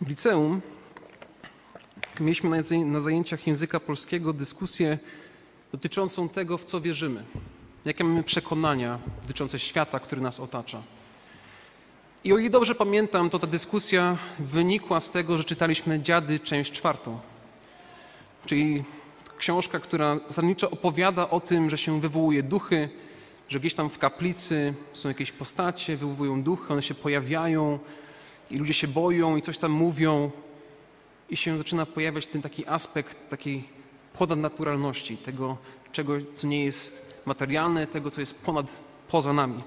W liceum mieliśmy na zaj- na zajęciach języka polskiego dyskusję dotyczącą tego, w co wierzymy. Jakie mamy przekonania dotyczące świata, który nas otacza. I o ile dobrze pamiętam, to ta dyskusja wynikła z tego, że czytaliśmy Dziady, część czwartą. Czyli książka, która zasadniczo opowiada o tym, że się wywołuje duchy, że gdzieś tam w kaplicy są jakieś postacie, wywołują duchy, one się pojawiają i ludzie się boją i coś tam mówią i się zaczyna pojawiać ten taki aspekt takiej ponadnaturalności, tego, czego, co nie jest materialne, tego, co jest ponad, poza nami.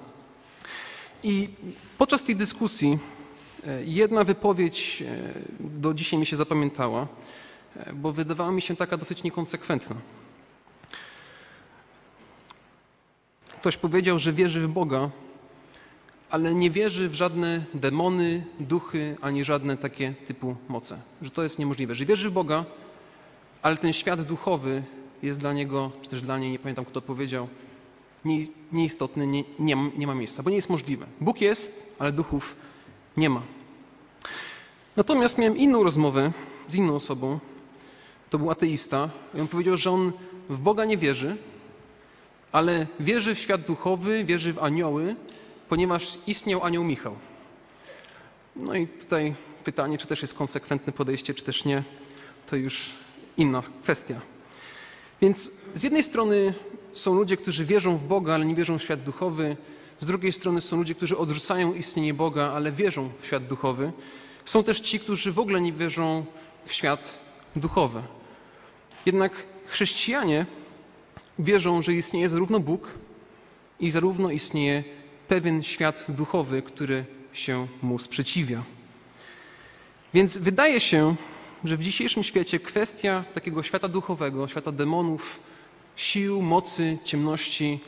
I podczas tej dyskusji e, jedna wypowiedź e, do dzisiaj mi się zapamiętała, e, bo wydawała mi się taka dosyć niekonsekwentna. Ktoś powiedział, że wierzy w Boga, ale nie wierzy w żadne demony, duchy, ani żadne takie typu moce. Że to jest niemożliwe. Że wierzy w Boga, ale ten świat duchowy jest dla niego, czy też dla niej, nie pamiętam kto to powiedział, nie, nieistotny, nie, nie, nie ma miejsca, bo nie jest możliwe. Bóg jest, ale duchów nie ma. Natomiast miałem inną rozmowę z inną osobą. To był ateista. I on powiedział, że on w Boga nie wierzy, ale wierzy w świat duchowy, wierzy w anioły, ponieważ istniał anioł Michał. No i tutaj pytanie, czy też jest konsekwentne podejście, czy też nie, to już inna kwestia. Więc z jednej strony są ludzie, którzy wierzą w Boga, ale nie wierzą w świat duchowy. Z drugiej strony są ludzie, którzy odrzucają istnienie Boga, ale wierzą w świat duchowy. Są też ci, którzy w ogóle nie wierzą w świat duchowy. Jednak chrześcijanie wierzą, że istnieje zarówno Bóg i zarówno istnieje pewien świat duchowy, który się mu sprzeciwia. Więc wydaje się, że w dzisiejszym świecie kwestia takiego świata duchowego, świata demonów, sił, mocy, ciemności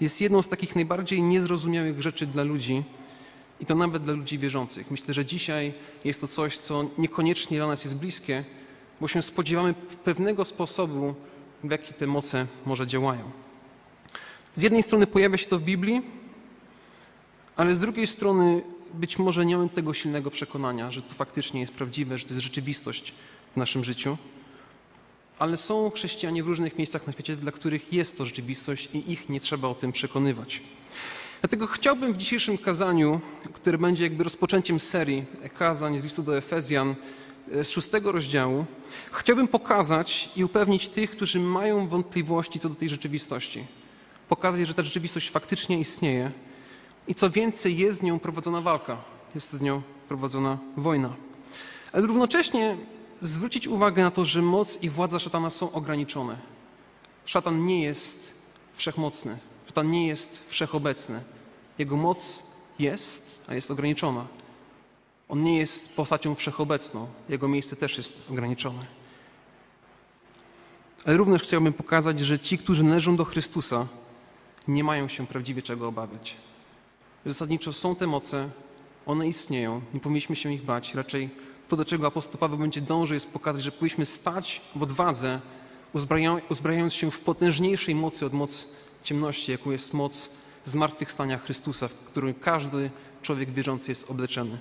jest jedną z takich najbardziej niezrozumiałych rzeczy dla ludzi i to nawet dla ludzi wierzących. Myślę, że dzisiaj jest to coś, co niekoniecznie dla nas jest bliskie, bo się spodziewamy pewnego sposobu, w jaki te moce może działają. Z jednej strony pojawia się to w Biblii, ale z drugiej strony być może nie mamy tego silnego przekonania, że to faktycznie jest prawdziwe, że to jest rzeczywistość w naszym życiu. Ale są chrześcijanie w różnych miejscach na świecie, dla których jest to rzeczywistość i ich nie trzeba o tym przekonywać. Dlatego chciałbym w dzisiejszym kazaniu, które będzie jakby rozpoczęciem serii kazań z listu do Efezjan e, z szóstego rozdziału, chciałbym pokazać i upewnić tych, którzy mają wątpliwości co do tej rzeczywistości. Pokazać, że ta rzeczywistość faktycznie istnieje i co więcej, jest z nią prowadzona walka, jest z nią prowadzona wojna. Ale równocześnie zwrócić uwagę na to, że moc i władza szatana są ograniczone. Szatan nie jest wszechmocny, szatan nie jest wszechobecny. Jego moc jest, a jest ograniczona. On nie jest postacią wszechobecną, jego miejsce też jest ograniczone. Ale również chciałbym pokazać, że ci, którzy należą do Chrystusa, nie mają się prawdziwie czego obawiać. Zasadniczo są te moce, one istnieją, nie powinniśmy się ich bać. Raczej to, do czego apostoł Paweł będzie dążył, jest pokazać, że powinniśmy stać w odwadze, uzbraja- uzbrajając się w potężniejszej mocy od moc ciemności, jaką jest moc zmartwychwstania Chrystusa, w którym każdy człowiek wierzący jest obleczony.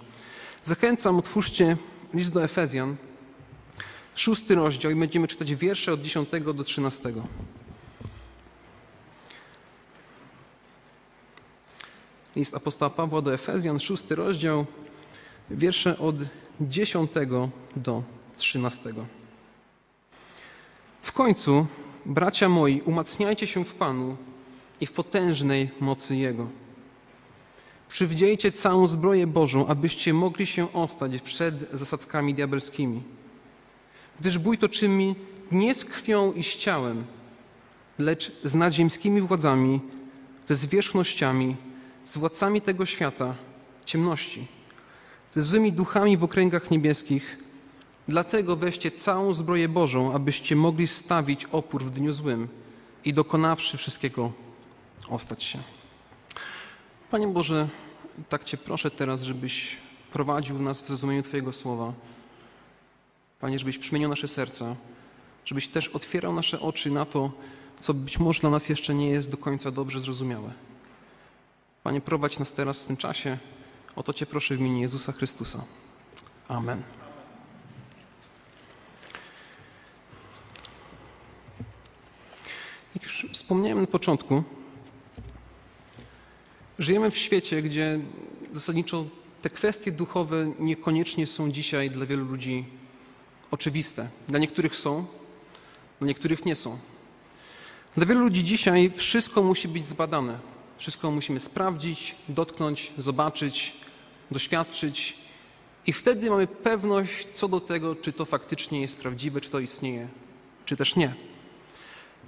Zachęcam, otwórzcie list do Efezjan, szósty rozdział i będziemy czytać wiersze od 10 do 13. List apostoła Pawła do Efezjan, szósty rozdział, wiersze od 10 do 13. W końcu, bracia moi, umacniajcie się w Panu i w potężnej mocy Jego. Przywdziejcie całą zbroję Bożą, abyście mogli się ostać przed zasadzkami diabelskimi. Gdyż bój toczymy nie z krwią i z ciałem, lecz z nadziemskimi władzami, ze zwierzchnościami, z władcami tego świata, ciemności, ze złymi duchami w okręgach niebieskich. Dlatego weźcie całą zbroję Bożą, abyście mogli stawić opór w dniu złym i dokonawszy wszystkiego, ostać się. Panie Boże, tak Cię proszę teraz, żebyś prowadził nas w zrozumieniu Twojego słowa. Panie, żebyś przemienił nasze serca, żebyś też otwierał nasze oczy na to, co być może dla nas jeszcze nie jest do końca dobrze zrozumiałe. Panie, prowadź nas teraz w tym czasie. O to Cię proszę w imieniu Jezusa Chrystusa. Amen. Jak już wspomniałem na początku, żyjemy w świecie, gdzie zasadniczo te kwestie duchowe niekoniecznie są dzisiaj dla wielu ludzi oczywiste. Dla niektórych są, dla niektórych nie są. Dla wielu ludzi dzisiaj wszystko musi być zbadane. Wszystko musimy sprawdzić, dotknąć, zobaczyć, doświadczyć, i wtedy mamy pewność co do tego, czy to faktycznie jest prawdziwe, czy to istnieje, czy też nie.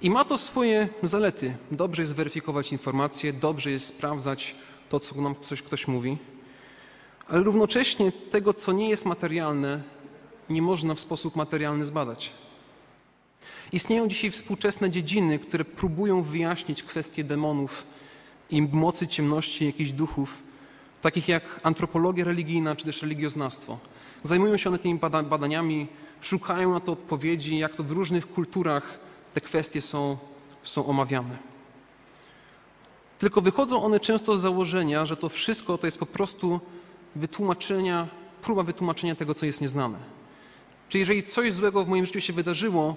I ma to swoje zalety. Dobrze jest weryfikować informacje, dobrze jest sprawdzać to, co nam coś ktoś mówi, ale równocześnie tego, co nie jest materialne, nie można w sposób materialny zbadać. Istnieją dzisiaj współczesne dziedziny, które próbują wyjaśnić kwestie demonów i mocy ciemności jakichś duchów, takich jak antropologia religijna czy też religioznawstwo. Zajmują się one tymi badaniami, szukają na to odpowiedzi, jak to w różnych kulturach te kwestie są, są omawiane. Tylko wychodzą one często z założenia, że to wszystko to jest po prostu wytłumaczenia, próba wytłumaczenia tego, co jest nieznane. Czyli jeżeli coś złego w moim życiu się wydarzyło,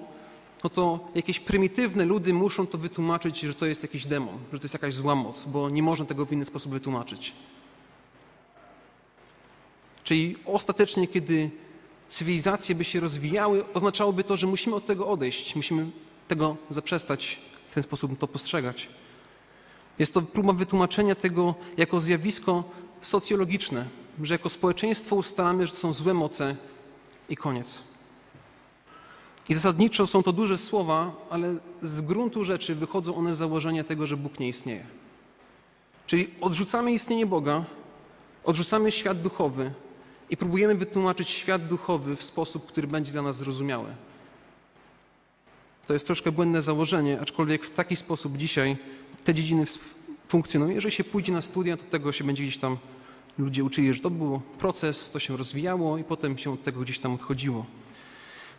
no to jakieś prymitywne ludy muszą to wytłumaczyć, że to jest jakiś demon, że to jest jakaś zła moc, bo nie można tego w inny sposób wytłumaczyć. Czyli ostatecznie, kiedy cywilizacje by się rozwijały, oznaczałoby to, że musimy od tego odejść, musimy tego zaprzestać, w ten sposób to postrzegać. Jest to próba wytłumaczenia tego jako zjawisko socjologiczne, że jako społeczeństwo ustalamy, że to są złe moce i koniec. I zasadniczo są to duże słowa, ale z gruntu rzeczy wychodzą one z założenia tego, że Bóg nie istnieje. Czyli odrzucamy istnienie Boga, odrzucamy świat duchowy, i próbujemy wytłumaczyć świat duchowy w sposób, który będzie dla nas zrozumiały. To jest troszkę błędne założenie, aczkolwiek w taki sposób dzisiaj te dziedziny funkcjonują. Jeżeli się pójdzie na studia, to tego się będzie gdzieś tam ludzie uczyli, że to był proces, to się rozwijało i potem się od tego gdzieś tam odchodziło.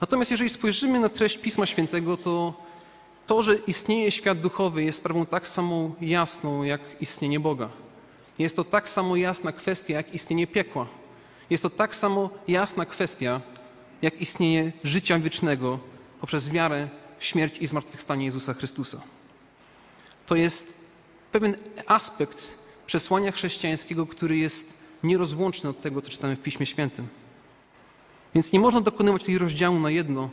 Natomiast jeżeli spojrzymy na treść Pisma Świętego, to to, że istnieje świat duchowy jest sprawą tak samo jasną jak istnienie Boga. Jest to tak samo jasna kwestia jak istnienie piekła. Jest to tak samo jasna kwestia, jak istnienie życia wiecznego poprzez wiarę w śmierć i zmartwychwstanie Jezusa Chrystusa. To jest pewien aspekt przesłania chrześcijańskiego, który jest nierozłączny od tego, co czytamy w Piśmie Świętym. Więc nie można dokonywać tutaj rozdziału na jedno,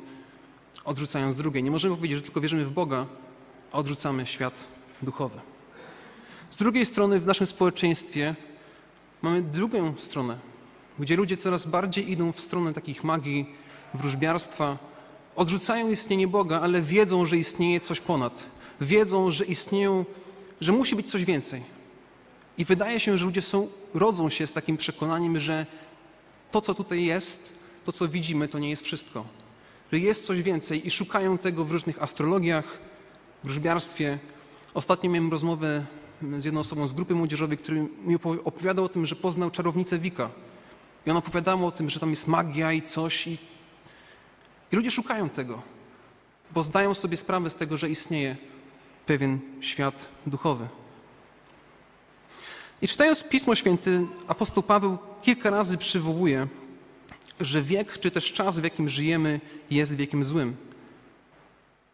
odrzucając drugie. Nie możemy powiedzieć, że tylko wierzymy w Boga, a odrzucamy świat duchowy. Z drugiej strony w naszym społeczeństwie mamy drugą stronę, gdzie ludzie coraz bardziej idą w stronę takich magii, wróżbiarstwa, odrzucają istnienie Boga, ale wiedzą, że istnieje coś ponad. Wiedzą, że istnieją, że musi być coś więcej. I wydaje się, że ludzie są, rodzą się z takim przekonaniem, że to, co tutaj jest, to, co widzimy, to nie jest wszystko. Że jest coś więcej i szukają tego w różnych astrologiach, wróżbiarstwie. Ostatnio miałem rozmowę z jedną osobą z grupy młodzieżowej, który mi opowiadał o tym, że poznał czarownicę Wika i on opowiadał o tym, że tam jest magia i coś. I, I ludzie szukają tego, bo zdają sobie sprawę z tego, że istnieje pewien świat duchowy. I czytając Pismo Święte, apostoł Paweł kilka razy przywołuje, że wiek, czy też czas, w jakim żyjemy, jest wiekiem złym.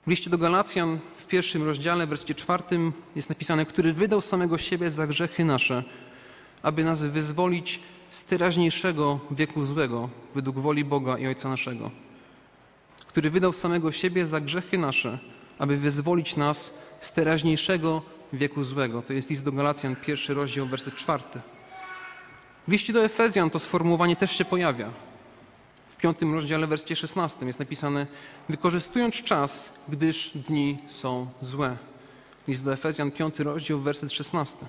W liście do Galacjan w pierwszym rozdziale, w czwartym jest napisane, który wydał samego siebie za grzechy nasze, aby nas wyzwolić z teraźniejszego wieku złego, według woli Boga i Ojca naszego, który wydał samego siebie za grzechy nasze, aby wyzwolić nas z teraźniejszego wieku złego. To jest list do Galacjan, pierwszy rozdział, werset czwarty. W liście do Efezjan to sformułowanie też się pojawia. W piątym rozdziale, wersie szesnastym jest napisane wykorzystując czas, gdyż dni są złe. List do Efezjan, piąty rozdział, werset szesnasty.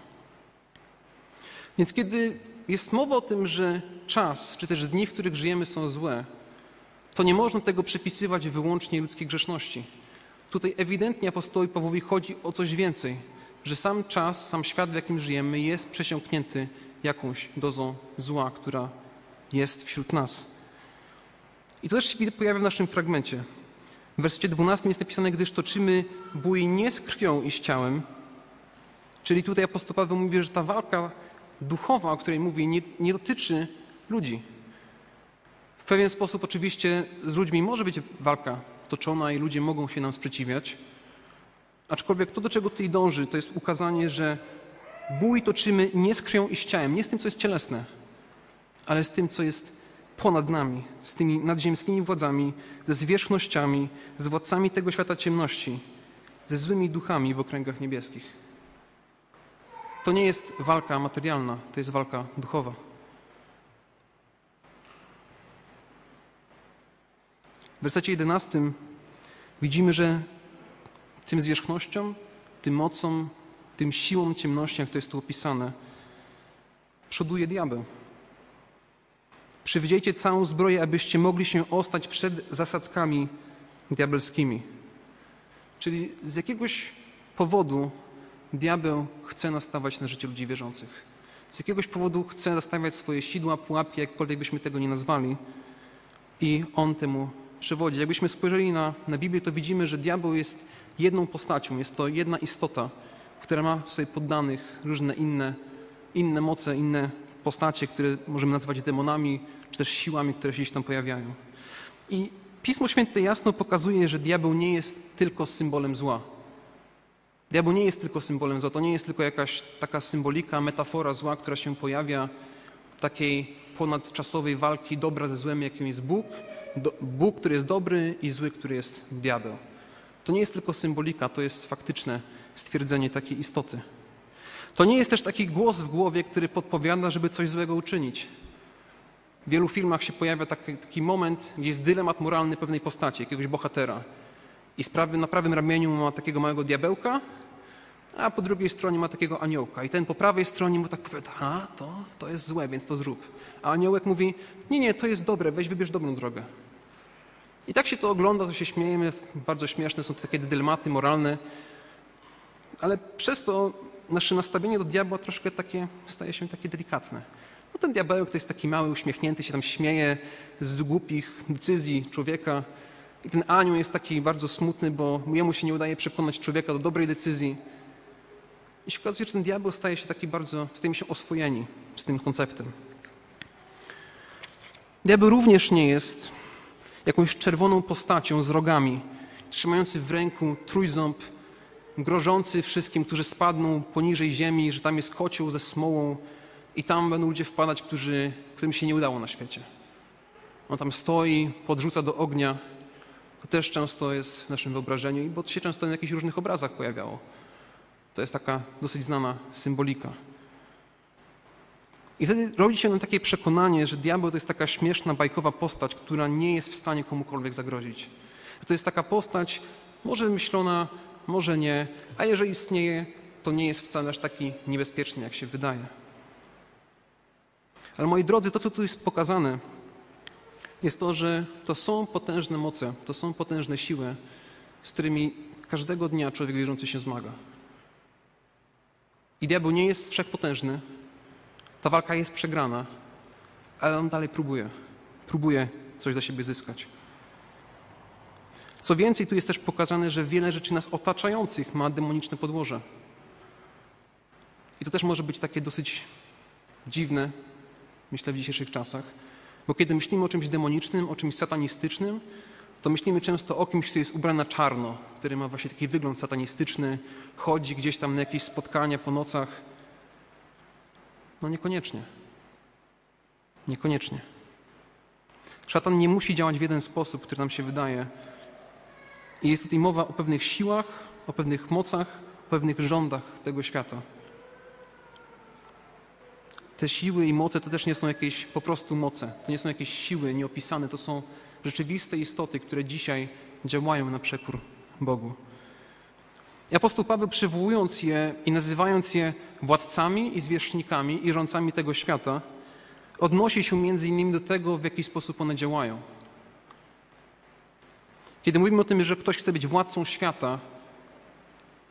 Więc kiedy jest mowa o tym, że czas, czy też dni, w których żyjemy, są złe, to nie można tego przypisywać wyłącznie ludzkiej grzeszności. Tutaj ewidentnie apostołowi Pawłowi chodzi o coś więcej, że sam czas, sam świat, w jakim żyjemy, jest przesiąknięty jakąś dozą zła, która jest wśród nas. I to też się pojawia w naszym fragmencie. W wersecie 12 jest napisane, gdyż toczymy bój nie z krwią i z ciałem, czyli tutaj apostoł Paweł mówi, że ta walka duchowa, o której mówi, nie, nie dotyczy ludzi. pewien sposób oczywiście z ludźmi może być walka toczona i ludzie mogą się nam sprzeciwiać, aczkolwiek to, do czego tutaj dąży, to jest ukazanie, że bój toczymy nie z krwią i z ciałem, nie z tym, co jest cielesne, ale z tym, co jest ponad nami, z tymi nadziemskimi władzami, ze zwierzchnościami, z władcami tego świata ciemności, ze złymi duchami w okręgach niebieskich. To nie jest walka materialna, to jest walka duchowa. W wersecie 11 widzimy, że tym zwierzchnościom, tym mocom, tym siłom ciemności, jak to jest tu opisane, przoduje diabeł. Przywdziejcie całą zbroję, abyście mogli się ostać przed zasadzkami diabelskimi. Czyli z jakiegoś powodu diabeł chce nastawać na życie ludzi wierzących. Z jakiegoś powodu chce zastawiać swoje sidła, pułapki, jakkolwiek byśmy tego nie nazwali. I on temu przewodzi. Jakbyśmy spojrzeli na, na Biblię, to widzimy, że diabeł jest jedną postacią, jest to jedna istota, która ma sobie poddanych różne inne, inne moce, inne postacie, które możemy nazwać demonami, czy też siłami, które się gdzieś tam pojawiają. I Pismo Święte jasno pokazuje, że diabeł nie jest tylko symbolem zła. Diabeł nie jest tylko symbolem zła, to nie jest tylko jakaś taka symbolika, metafora zła, która się pojawia, takiej ponadczasowej walki dobra ze złem, jakim jest Bóg, do, Bóg, który jest dobry i zły, który jest diabeł. To nie jest tylko symbolika, to jest faktyczne stwierdzenie takiej istoty. To nie jest też taki głos w głowie, który podpowiada, żeby coś złego uczynić. W wielu filmach się pojawia taki, taki moment, gdzie jest dylemat moralny pewnej postaci, jakiegoś bohatera. I sprawy, na prawym ramieniu ma takiego małego diabełka, a po drugiej stronie ma takiego aniołka. I ten po prawej stronie mu tak powiada, a to, to jest złe, więc to zrób. A aniołek mówi, nie, nie, to jest dobre, weź wybierz dobrą drogę. I tak się to ogląda, to się śmiejemy, bardzo śmieszne są to takie dylematy moralne, ale przez to nasze nastawienie do diabła troszkę takie staje się takie delikatne. No ten diabełek to jest taki mały, uśmiechnięty, się tam śmieje z głupich decyzji człowieka. I ten anioł jest taki bardzo smutny, bo jemu się nie udaje przekonać człowieka do dobrej decyzji. I się okazuje, że ten diabeł staje się taki bardzo, stajemy się oswojeni z tym konceptem. Diabeł również nie jest jakąś czerwoną postacią z rogami, trzymający w ręku trójząb, grożący wszystkim, którzy spadną poniżej ziemi, że tam jest kocioł ze smołą i tam będą ludzie wpadać, którzy, którym się nie udało na świecie. On tam stoi, podrzuca do ognia. To też często jest w naszym wyobrażeniu, bo to się często na jakichś różnych obrazach pojawiało. To jest taka dosyć znana symbolika. I wtedy rodzi się nam takie przekonanie, że diabeł to jest taka śmieszna, bajkowa postać, która nie jest w stanie komukolwiek zagrozić. To jest taka postać, może myślona, może nie, a jeżeli istnieje, to nie jest wcale aż taki niebezpieczny, jak się wydaje. Ale moi drodzy, to co tu jest pokazane, jest to, że to są potężne moce, to są potężne siły, z którymi każdego dnia człowiek wierzący się zmaga. I diabeł nie jest wszechpotężny, ta walka jest przegrana, ale on dalej próbuje. Próbuje coś dla siebie zyskać. Co więcej, tu jest też pokazane, że wiele rzeczy nas otaczających ma demoniczne podłoże. I to też może być takie dosyć dziwne, myślę, w dzisiejszych czasach, bo kiedy myślimy o czymś demonicznym, o czymś satanistycznym, to myślimy często o kimś, kto jest ubrany na czarno, który ma właśnie taki wygląd satanistyczny, chodzi gdzieś tam na jakieś spotkania po nocach. No niekoniecznie. Niekoniecznie. Szatan nie musi działać w jeden sposób, który nam się wydaje. I jest tutaj mowa o pewnych siłach, o pewnych mocach, o pewnych rządach tego świata. Te siły i moce to też nie są jakieś po prostu moce. To nie są jakieś siły nieopisane. To są rzeczywiste istoty, które dzisiaj działają na przekór Bogu. I apostoł Paweł przywołując je i nazywając je władcami i zwierzchnikami i rządcami tego świata, odnosi się między innymi do tego, w jaki sposób one działają. Kiedy mówimy o tym, że ktoś chce być władcą świata,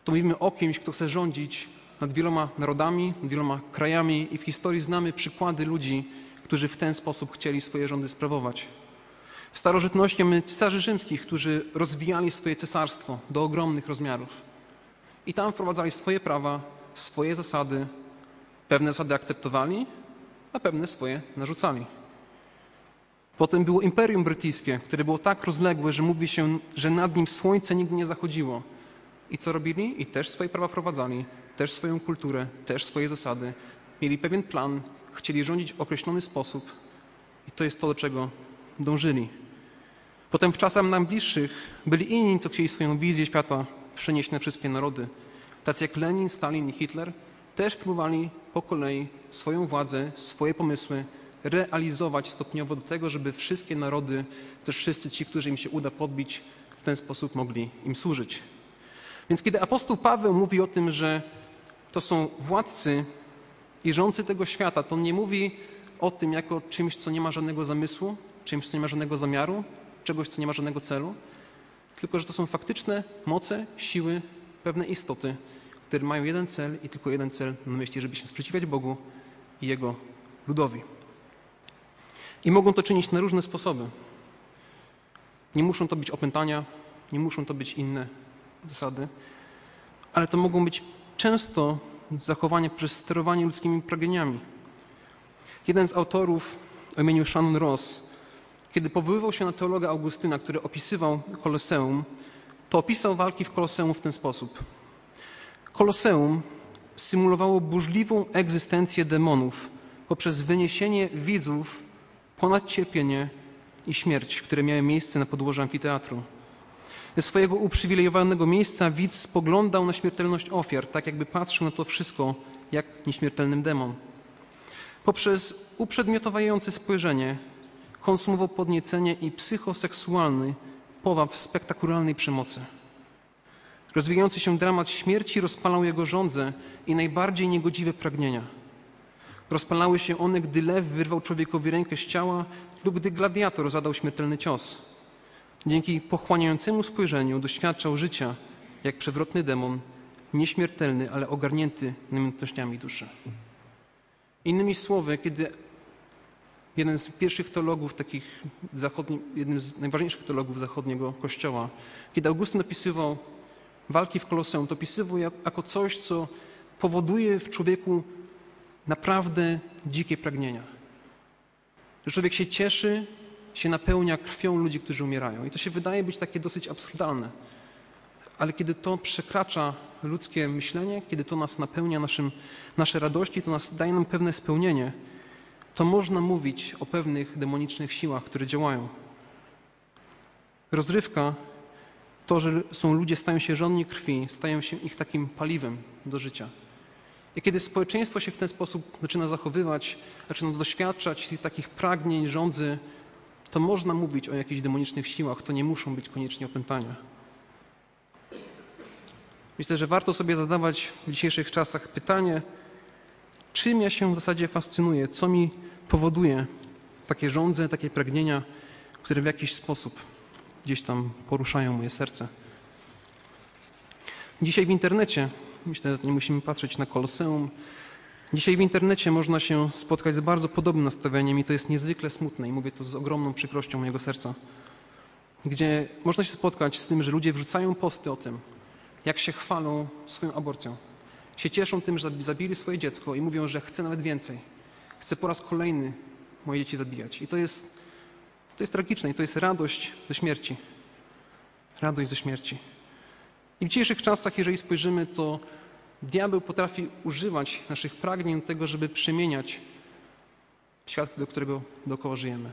to mówimy o kimś, kto chce rządzić nad wieloma narodami, nad wieloma krajami i w historii znamy przykłady ludzi, którzy w ten sposób chcieli swoje rządy sprawować. W starożytności mamy cesarzy rzymskich, którzy rozwijali swoje cesarstwo do ogromnych rozmiarów. I tam wprowadzali swoje prawa, swoje zasady. Pewne zasady akceptowali, a pewne swoje narzucali. Potem było Imperium Brytyjskie, które było tak rozległe, że mówi się, że nad nim słońce nigdy nie zachodziło. I co robili? I też swoje prawa wprowadzali, też swoją kulturę, też swoje zasady. Mieli pewien plan, chcieli rządzić w określony sposób. I to jest to, do czego dążyli. Potem w czasach nam bliższych byli inni, co chcieli swoją wizję świata przenieść na wszystkie narody. Tacy jak Lenin, Stalin i Hitler też próbowali po kolei swoją władzę, swoje pomysły realizować stopniowo do tego, żeby wszystkie narody, też wszyscy ci, którzy im się uda podbić, w ten sposób mogli im służyć. Więc kiedy apostoł Paweł mówi o tym, że to są władcy i rządcy tego świata, to nie mówi o tym jako czymś, co nie ma żadnego zamysłu, czymś, co nie ma żadnego zamiaru, czegoś, co nie ma żadnego celu, tylko że to są faktyczne moce, siły, pewne istoty, które mają jeden cel i tylko jeden cel na myśli, żeby się sprzeciwiać Bogu i Jego ludowi. I mogą to czynić na różne sposoby. Nie muszą to być opętania, nie muszą to być inne zasady, ale to mogą być często zachowania przez sterowanie ludzkimi pragnieniami. Jeden z autorów o imieniu Shannon Ross, kiedy powoływał się na teologa Augustyna, który opisywał Koloseum, to opisał walki w Koloseum w ten sposób. Koloseum symulowało burzliwą egzystencję demonów poprzez wyniesienie widzów ponad cierpienie i śmierć, które miały miejsce na podłożu amfiteatru. Ze swojego uprzywilejowanego miejsca widz spoglądał na śmiertelność ofiar, tak jakby patrzył na to wszystko jak nieśmiertelnym demon. Poprzez uprzedmiotowające spojrzenie konsumował podniecenie i psychoseksualny powaw spektakularnej przemocy. Rozwijający się dramat śmierci rozpalał jego żądze i najbardziej niegodziwe pragnienia. Rozpalały się one, gdy lew wyrwał człowiekowi rękę z ciała lub gdy gladiator zadał śmiertelny cios. Dzięki pochłaniającemu spojrzeniu doświadczał życia jak przewrotny demon, nieśmiertelny, ale ogarnięty namiętnościami duszy. Innymi słowy, kiedy jeden z pierwszych teologów takich zachodni, jednym z najważniejszych teologów zachodniego kościoła, kiedy Augustyn opisywał walki w Koloseum, to opisywał jako coś, co powoduje w człowieku naprawdę dzikie pragnienia. Że człowiek się cieszy, się napełnia krwią ludzi, którzy umierają. I to się wydaje być takie dosyć absurdalne. Ale kiedy to przekracza ludzkie myślenie, kiedy to nas napełnia naszym, nasze radości, to nas daje nam pewne spełnienie, to można mówić o pewnych demonicznych siłach, które działają. Rozrywka, to, że są ludzie, stają się żonni krwi, stają się ich takim paliwem do życia. I kiedy społeczeństwo się w ten sposób zaczyna zachowywać, zaczyna doświadczać takich pragnień, rządzy, to można mówić o jakichś demonicznych siłach, to nie muszą być koniecznie opętania. Myślę, że warto sobie zadawać w dzisiejszych czasach pytanie, czym ja się w zasadzie fascynuję, co mi powoduje takie żądze, takie pragnienia, które w jakiś sposób gdzieś tam poruszają moje serce. Dzisiaj w internecie, myślę, że nie musimy patrzeć na Koloseum, dzisiaj w internecie można się spotkać z bardzo podobnym nastawieniem i to jest niezwykle smutne i mówię to z ogromną przykrością mojego serca, gdzie można się spotkać z tym, że ludzie wrzucają posty o tym, jak się chwalą swoją aborcją. Się cieszą tym, że zabili swoje dziecko i mówią, że chcę nawet więcej. Chcę po raz kolejny moje dzieci zabijać. I to jest, to jest tragiczne i to jest radość ze śmierci. Radość ze śmierci. I w dzisiejszych czasach, jeżeli spojrzymy, to diabeł potrafi używać naszych pragnień do tego, żeby przemieniać świat, do którego dookoła żyjemy.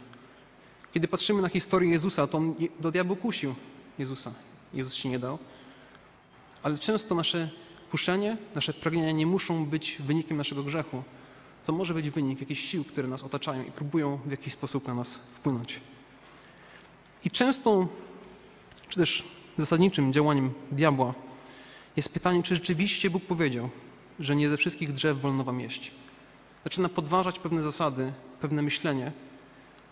Kiedy patrzymy na historię Jezusa, to on do diabłu kusił Jezusa. Jezus się nie dał. Ale często nasze kuszenie, nasze pragnienia nie muszą być wynikiem naszego grzechu. To może być wynik jakichś sił, które nas otaczają i próbują w jakiś sposób na nas wpłynąć. I często, czy też zasadniczym działaniem diabła jest pytanie, czy rzeczywiście Bóg powiedział, że nie ze wszystkich drzew wolno wam jeść. Zaczyna podważać pewne zasady, pewne myślenie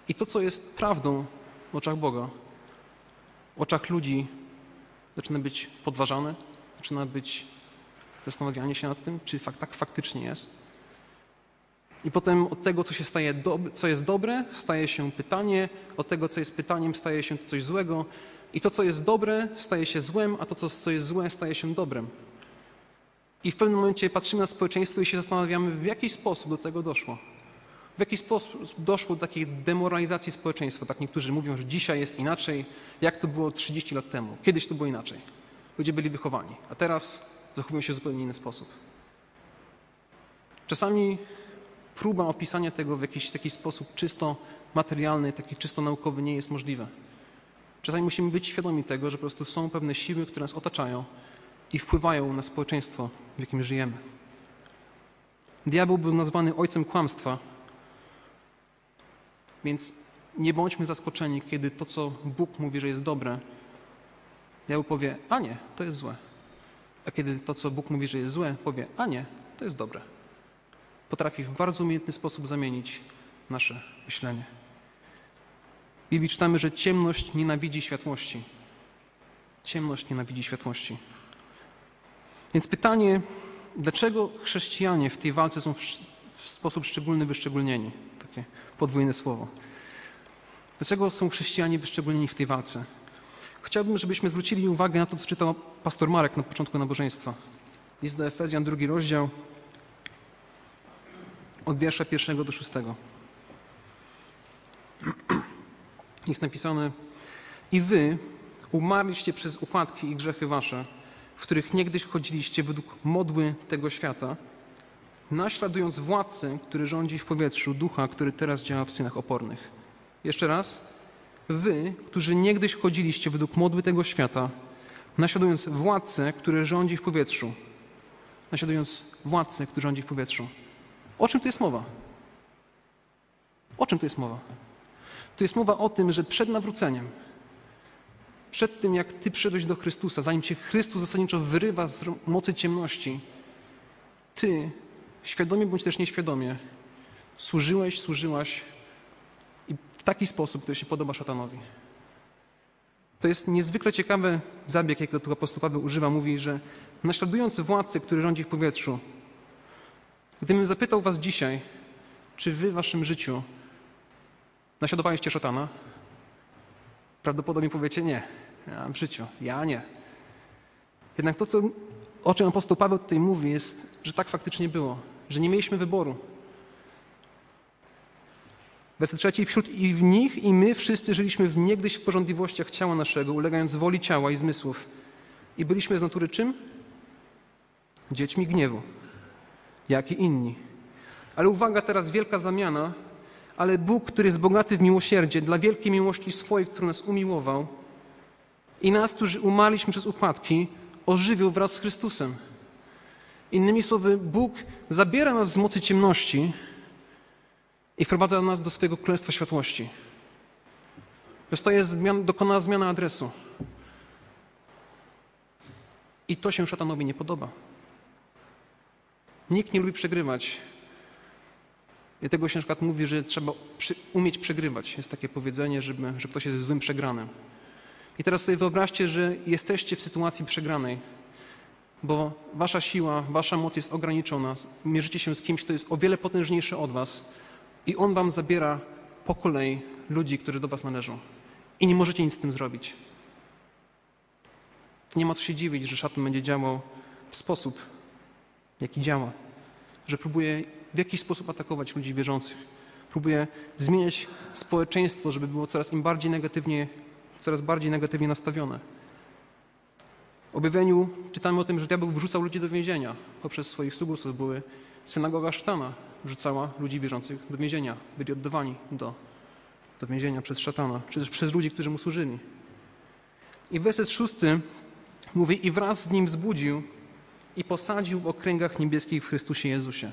i to, co jest prawdą w oczach Boga, w oczach ludzi zaczyna być podważane, zaczyna być zastanawianie się nad tym, czy fakt, tak faktycznie jest. I potem od tego, co się staje, do, co jest dobre, staje się pytanie, od tego, co jest pytaniem, staje się coś złego, i to, co jest dobre, staje się złem, a to, co jest złe, staje się dobrem. I w pewnym momencie patrzymy na społeczeństwo i się zastanawiamy, w jaki sposób do tego doszło. w jaki sposób doszło do takiej demoralizacji społeczeństwa. Tak niektórzy mówią, że dzisiaj jest inaczej, jak to było 30 lat temu. Kiedyś to było inaczej. Ludzie byli wychowani, a teraz zachowują się w zupełnie inny sposób. Czasami próba opisania tego w jakiś taki sposób czysto materialny, taki czysto naukowy nie jest możliwe. Czasami musimy być świadomi tego, że po prostu są pewne siły, które nas otaczają i wpływają na społeczeństwo, w jakim żyjemy. Diabeł był nazwany ojcem kłamstwa, więc nie bądźmy zaskoczeni, kiedy to, co Bóg mówi, że jest dobre, diabeł powie, a nie, to jest złe. A kiedy to, co Bóg mówi, że jest złe, powie, a nie, to jest dobre. Potrafi w bardzo umiejętny sposób zamienić nasze myślenie. Biblii czytamy, że ciemność nienawidzi światłości. Ciemność nienawidzi światłości. Więc pytanie, dlaczego chrześcijanie w tej walce są w, w sposób szczególny wyszczególnieni? Takie podwójne słowo. Dlaczego są chrześcijanie wyszczególnieni w tej walce? Chciałbym, żebyśmy zwrócili uwagę na to, co czytał pastor Marek na początku nabożeństwa. List do Efezjan, drugi rozdział, od wiersza pierwszego do szóstego. Jest napisane: I wy umarliście przez upadki i grzechy wasze, w których niegdyś chodziliście według modły tego świata, naśladując władcę, który rządzi w powietrzu, ducha, który teraz działa w synach opornych. Jeszcze raz. Wy, którzy niegdyś chodziliście według modły tego świata, naśladując władcę, który rządzi w powietrzu. Naśladując władcę, który rządzi w powietrzu. O czym tu jest mowa? O czym tu jest mowa? To jest mowa o tym, że przed nawróceniem, przed tym jak Ty przyszedłeś do Chrystusa, zanim Cię Chrystus zasadniczo wyrywa z mocy ciemności, Ty, świadomie bądź też nieświadomie, służyłeś, służyłaś i w taki sposób, który się podoba szatanowi. To jest niezwykle ciekawy zabieg, jakiego tu apostoł Paweł używa. Mówi, że naśladując władcę, który rządzi w powietrzu, gdybym zapytał was dzisiaj, czy wy w waszym życiu naśladowaliście szatana, prawdopodobnie powiecie nie. Ja w życiu, ja nie. Jednak to, co, o czym apostoł Paweł tutaj mówi, jest, że tak faktycznie było, że nie mieliśmy wyboru. Werset trzeci, wśród i w nich i my wszyscy żyliśmy w niegdyś w porządliwościach ciała naszego, ulegając woli ciała i zmysłów. I byliśmy z natury czym? Dziećmi gniewu, jak i inni. Ale uwaga, teraz wielka zamiana, ale Bóg, który jest bogaty w miłosierdzie, dla wielkiej miłości swojej, który nas umiłował i nas, którzy umarliśmy przez upadki, ożywił wraz z Chrystusem. Innymi słowy, Bóg zabiera nas z mocy ciemności, i wprowadza nas do swojego królestwa światłości. Jest zmian, dokonana zmiana adresu. I to się szatanowi nie podoba. Nikt nie lubi przegrywać. I tego się na przykład mówi, że trzeba przy, umieć przegrywać. Jest takie powiedzenie, żeby, że ktoś jest złym przegranym. I teraz sobie wyobraźcie, że jesteście w sytuacji przegranej, bo wasza siła, wasza moc jest ograniczona. Mierzycie się z kimś, kto jest o wiele potężniejszy od was i On wam zabiera po kolei ludzi, którzy do was należą. I nie możecie nic z tym zrobić. Nie ma co się dziwić, że szatan będzie działał w sposób, jaki działa. Że próbuje w jakiś sposób atakować ludzi wierzących. Próbuje zmieniać społeczeństwo, żeby było coraz im bardziej negatywnie, coraz bardziej negatywnie nastawione. W objawieniu czytamy o tym, że diabeł wrzucał ludzi do więzienia poprzez swoich sługów, były synagoga szatana, wrzucała ludzi wierzących do więzienia. Byli oddawani do, do więzienia przez szatana, czy też przez ludzi, którzy mu służyli. I werset szósty mówi, i wraz z nim wzbudził i posadził w okręgach niebieskich w Chrystusie Jezusie.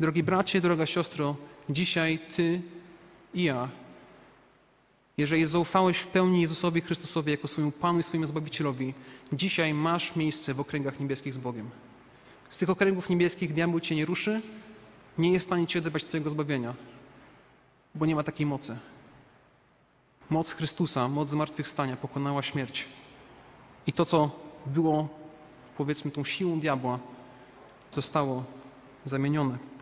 Drogi bracie, droga siostro, dzisiaj ty i ja, jeżeli zaufałeś w pełni Jezusowi Chrystusowi jako swojemu Panu i swojemu Zbawicielowi, dzisiaj masz miejsce w okręgach niebieskich z Bogiem. Z tych okręgów niebieskich diabeł cię nie ruszy, nie jest w stanie cię odebrać twojego zbawienia, bo nie ma takiej mocy. Moc Chrystusa, moc zmartwychwstania pokonała śmierć. I to, co było, powiedzmy, tą siłą diabła, zostało zamienione.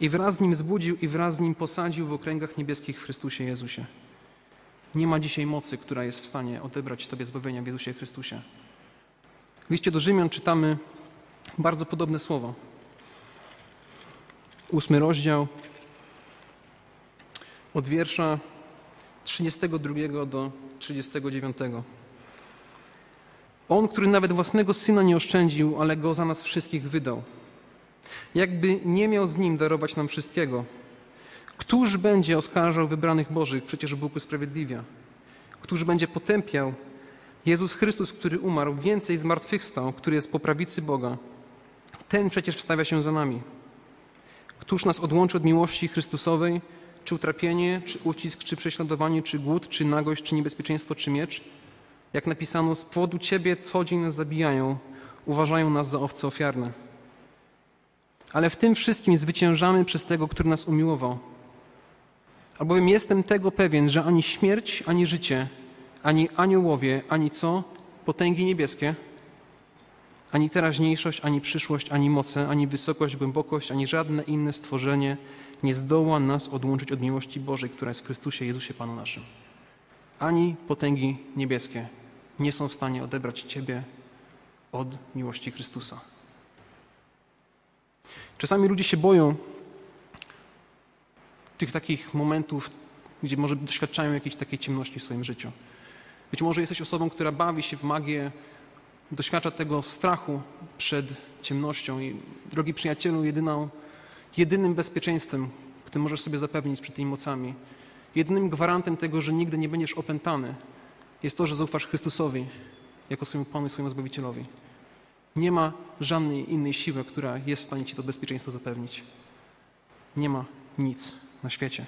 I wraz z nim zbudził i wraz z nim posadził w okręgach niebieskich w Chrystusie Jezusie. Nie ma dzisiaj mocy, która jest w stanie odebrać Tobie zbawienia w Jezusie Chrystusie. W liście do Rzymian czytamy bardzo podobne słowo. ósmy rozdział, od wiersza 32 do 39. On, który nawet własnego syna nie oszczędził, ale go za nas wszystkich wydał. Jakby nie miał z nim darować nam wszystkiego. Któż będzie oskarżał wybranych Bożych? Przecież Bóg usprawiedliwia. Któż będzie potępiał? Jezus Chrystus, który umarł, więcej zmartwychwstał, który jest po prawicy Boga. Ten przecież wstawia się za nami. Któż nas odłączy od miłości Chrystusowej? Czy utrapienie, czy ucisk, czy prześladowanie, czy głód, czy nagość, czy niebezpieczeństwo, czy miecz? Jak napisano, z powodu Ciebie co dzień nas zabijają, uważają nas za owce ofiarne. Ale w tym wszystkim zwyciężamy przez tego, który nas umiłował. Albowiem jestem tego pewien, że ani śmierć, ani życie, ani aniołowie, ani co? Potęgi niebieskie, ani teraźniejszość, ani przyszłość, ani moce, ani wysokość, głębokość, ani żadne inne stworzenie nie zdoła nas odłączyć od miłości Bożej, która jest w Chrystusie Jezusie Panu naszym. Ani potęgi niebieskie nie są w stanie odebrać Ciebie od miłości Chrystusa. Czasami ludzie się boją tych takich momentów, gdzie może doświadczają jakiejś takiej ciemności w swoim życiu. Być może jesteś osobą, która bawi się w magię, doświadcza tego strachu przed ciemnością i drogi przyjacielu, jedyną, jedynym bezpieczeństwem, które możesz sobie zapewnić przed tymi mocami, jedynym gwarantem tego, że nigdy nie będziesz opętany, jest to, że zaufasz Chrystusowi jako swojemu Panu i swojemu Zbawicielowi. Nie ma żadnej innej siły, która jest w stanie Ci to bezpieczeństwo zapewnić. Nie ma nic na świecie.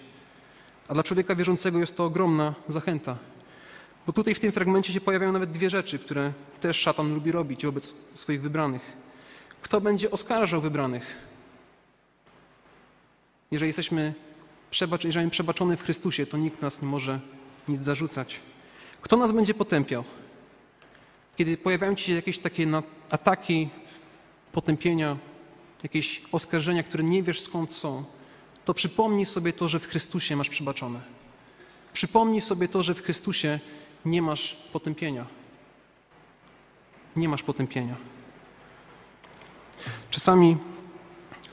A dla człowieka wierzącego jest to ogromna zachęta. Bo tutaj w tym fragmencie się pojawiają nawet dwie rzeczy, które też szatan lubi robić wobec swoich wybranych. Kto będzie oskarżał wybranych? Jeżeli jesteśmy przebacz, jeżeli przebaczony w Chrystusie, to nikt nas nie może nic zarzucać. Kto nas będzie potępiał? Kiedy pojawiają ci się jakieś takie ataki, potępienia, jakieś oskarżenia, które nie wiesz skąd są, to przypomnij sobie to, że w Chrystusie masz przebaczone. Przypomnij sobie to, że w Chrystusie nie masz potępienia. Nie masz potępienia. Czasami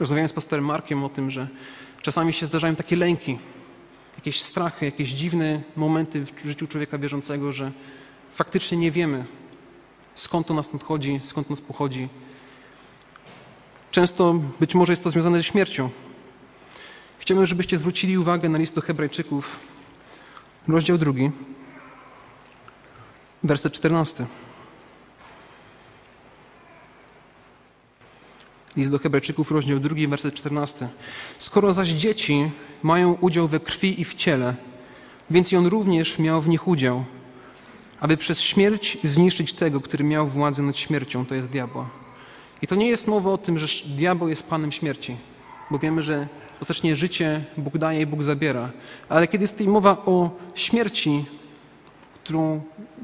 rozmawiałem z pastorem Markiem o tym, że czasami się zdarzają takie lęki, jakieś strachy, jakieś dziwne momenty w życiu człowieka wierzącego, że faktycznie nie wiemy, skąd to nas nadchodzi, skąd nas pochodzi. Często być może jest to związane ze śmiercią. Chciałbym, żebyście zwrócili uwagę na list do Hebrajczyków, rozdział drugi, werset czternasty. List do Hebrajczyków, rozdział drugi, werset czternasty. Skoro zaś dzieci mają udział we krwi i w ciele, więc i on również miał w nich udział, aby przez śmierć zniszczyć tego, który miał władzę nad śmiercią, to jest diabła. I to nie jest mowa o tym, że diabeł jest panem śmierci, bo wiemy, że ostatecznie życie Bóg daje i Bóg zabiera. Ale kiedy jest tutaj mowa o śmierci, którą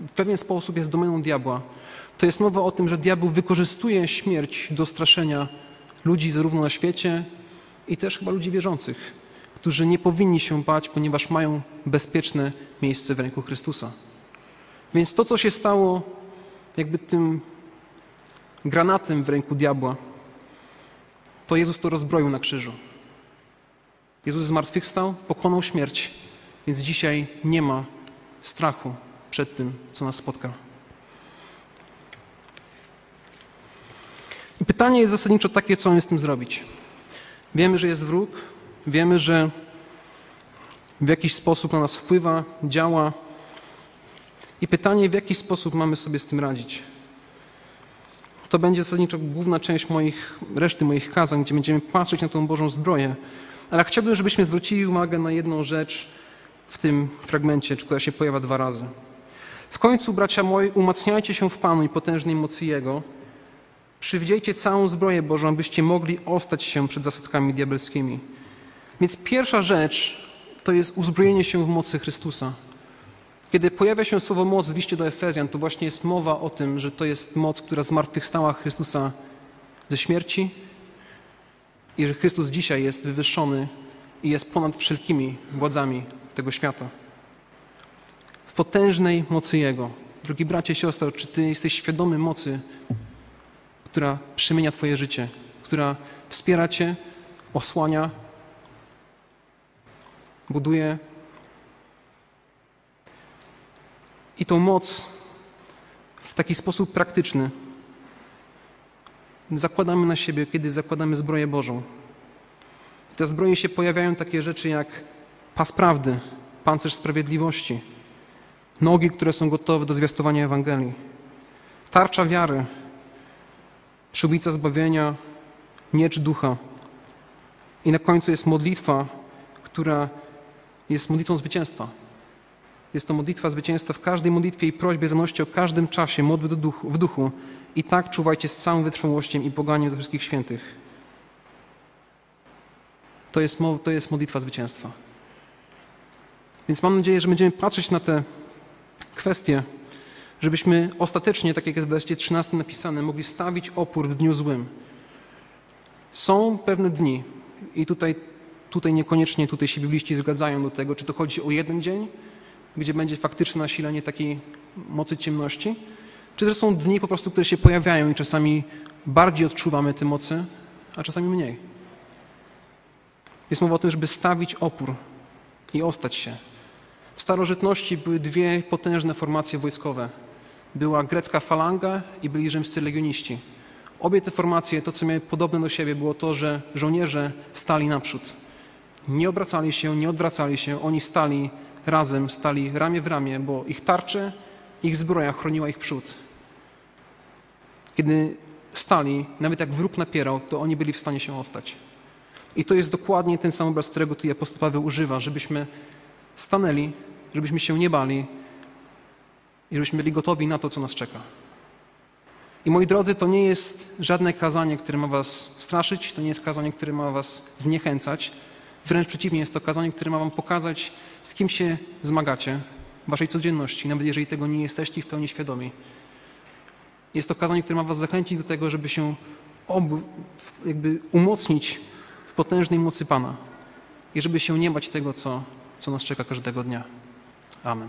w pewien sposób jest domeną diabła, to jest mowa o tym, że diabeł wykorzystuje śmierć do straszenia ludzi zarówno na świecie i też chyba ludzi wierzących, którzy nie powinni się bać, ponieważ mają bezpieczne miejsce w ręku Chrystusa. Więc to, co się stało jakby tym granatem w ręku diabła, to Jezus to rozbroił na krzyżu. Jezus zmartwychwstał, pokonał śmierć, więc dzisiaj nie ma strachu przed tym, co nas spotka. I pytanie jest zasadniczo takie, co mamy z tym zrobić. Wiemy, że jest wróg, wiemy, że w jakiś sposób na nas wpływa, działa. I pytanie, w jaki sposób mamy sobie z tym radzić. To będzie zasadniczo główna część moich, reszty moich kazań, gdzie będziemy patrzeć na tą Bożą zbroję. Ale chciałbym, żebyśmy zwrócili uwagę na jedną rzecz w tym fragmencie, która się pojawia dwa razy. W końcu, bracia moi, umacniajcie się w Panu i potężnej mocy Jego, Przywdziejcie całą zbroję Bożą, abyście mogli ostać się przed zasadzkami diabelskimi. Więc pierwsza rzecz to jest uzbrojenie się w mocy Chrystusa. Kiedy pojawia się słowo moc w liście do Efezjan, to właśnie jest mowa o tym, że to jest moc, która zmartwychwstała Chrystusa ze śmierci i że Chrystus dzisiaj jest wywyższony i jest ponad wszelkimi władzami tego świata. W potężnej mocy Jego. Drogi bracie, siostro, czy Ty jesteś świadomy mocy która przemienia Twoje życie, która wspiera Cię, osłania, buduje. I tą moc w taki sposób praktyczny zakładamy na siebie, kiedy zakładamy zbroję Bożą. I te zbroje się pojawiają takie rzeczy jak pas prawdy, pancerz sprawiedliwości, nogi, które są gotowe do zwiastowania Ewangelii, tarcza wiary, przyłbica zbawienia, miecz ducha. I na końcu jest modlitwa, która jest modlitwą zwycięstwa. Jest to modlitwa zwycięstwa w każdej modlitwie i prośbie zanoście o każdym czasie, modły do duchu, w duchu. I tak czuwajcie z całą wytrwałością i poganiem ze wszystkich świętych. To jest, to jest modlitwa zwycięstwa. Więc mam nadzieję, że będziemy patrzeć na te kwestie, żebyśmy ostatecznie, tak jak jest w wersie 13 napisane, mogli stawić opór w dniu złym. Są pewne dni i tutaj, tutaj niekoniecznie tutaj się bibliści zgadzają do tego, czy to chodzi o jeden dzień, gdzie będzie faktyczne nasilenie takiej mocy ciemności, czy też są dni po prostu, które się pojawiają i czasami bardziej odczuwamy te mocy, a czasami mniej. Jest mowa o tym, żeby stawić opór i ostać się. W starożytności były dwie potężne formacje wojskowe. Była grecka falanga i byli rzymscy legioniści. Obie te formacje, to co miały podobne do siebie, było to, że żołnierze stali naprzód. Nie obracali się, nie odwracali się, oni stali razem, stali ramię w ramię, bo ich tarcze, ich zbroja chroniła ich przód. Kiedy stali, nawet jak wróg napierał, to oni byli w stanie się ostać. I to jest dokładnie ten sam obraz, którego tu apostoł Paweł używa, żebyśmy stanęli, żebyśmy się nie bali i żebyśmy byli gotowi na to, co nas czeka. I moi drodzy, to nie jest żadne kazanie, które ma was straszyć, to nie jest kazanie, które ma was zniechęcać. Wręcz przeciwnie, jest to kazanie, które ma wam pokazać, z kim się zmagacie w waszej codzienności, nawet jeżeli tego nie jesteście w pełni świadomi. Jest to kazanie, które ma was zachęcić do tego, żeby się obu, jakby umocnić w potężnej mocy Pana i żeby się nie bać tego, co, co nas czeka każdego dnia. Amen.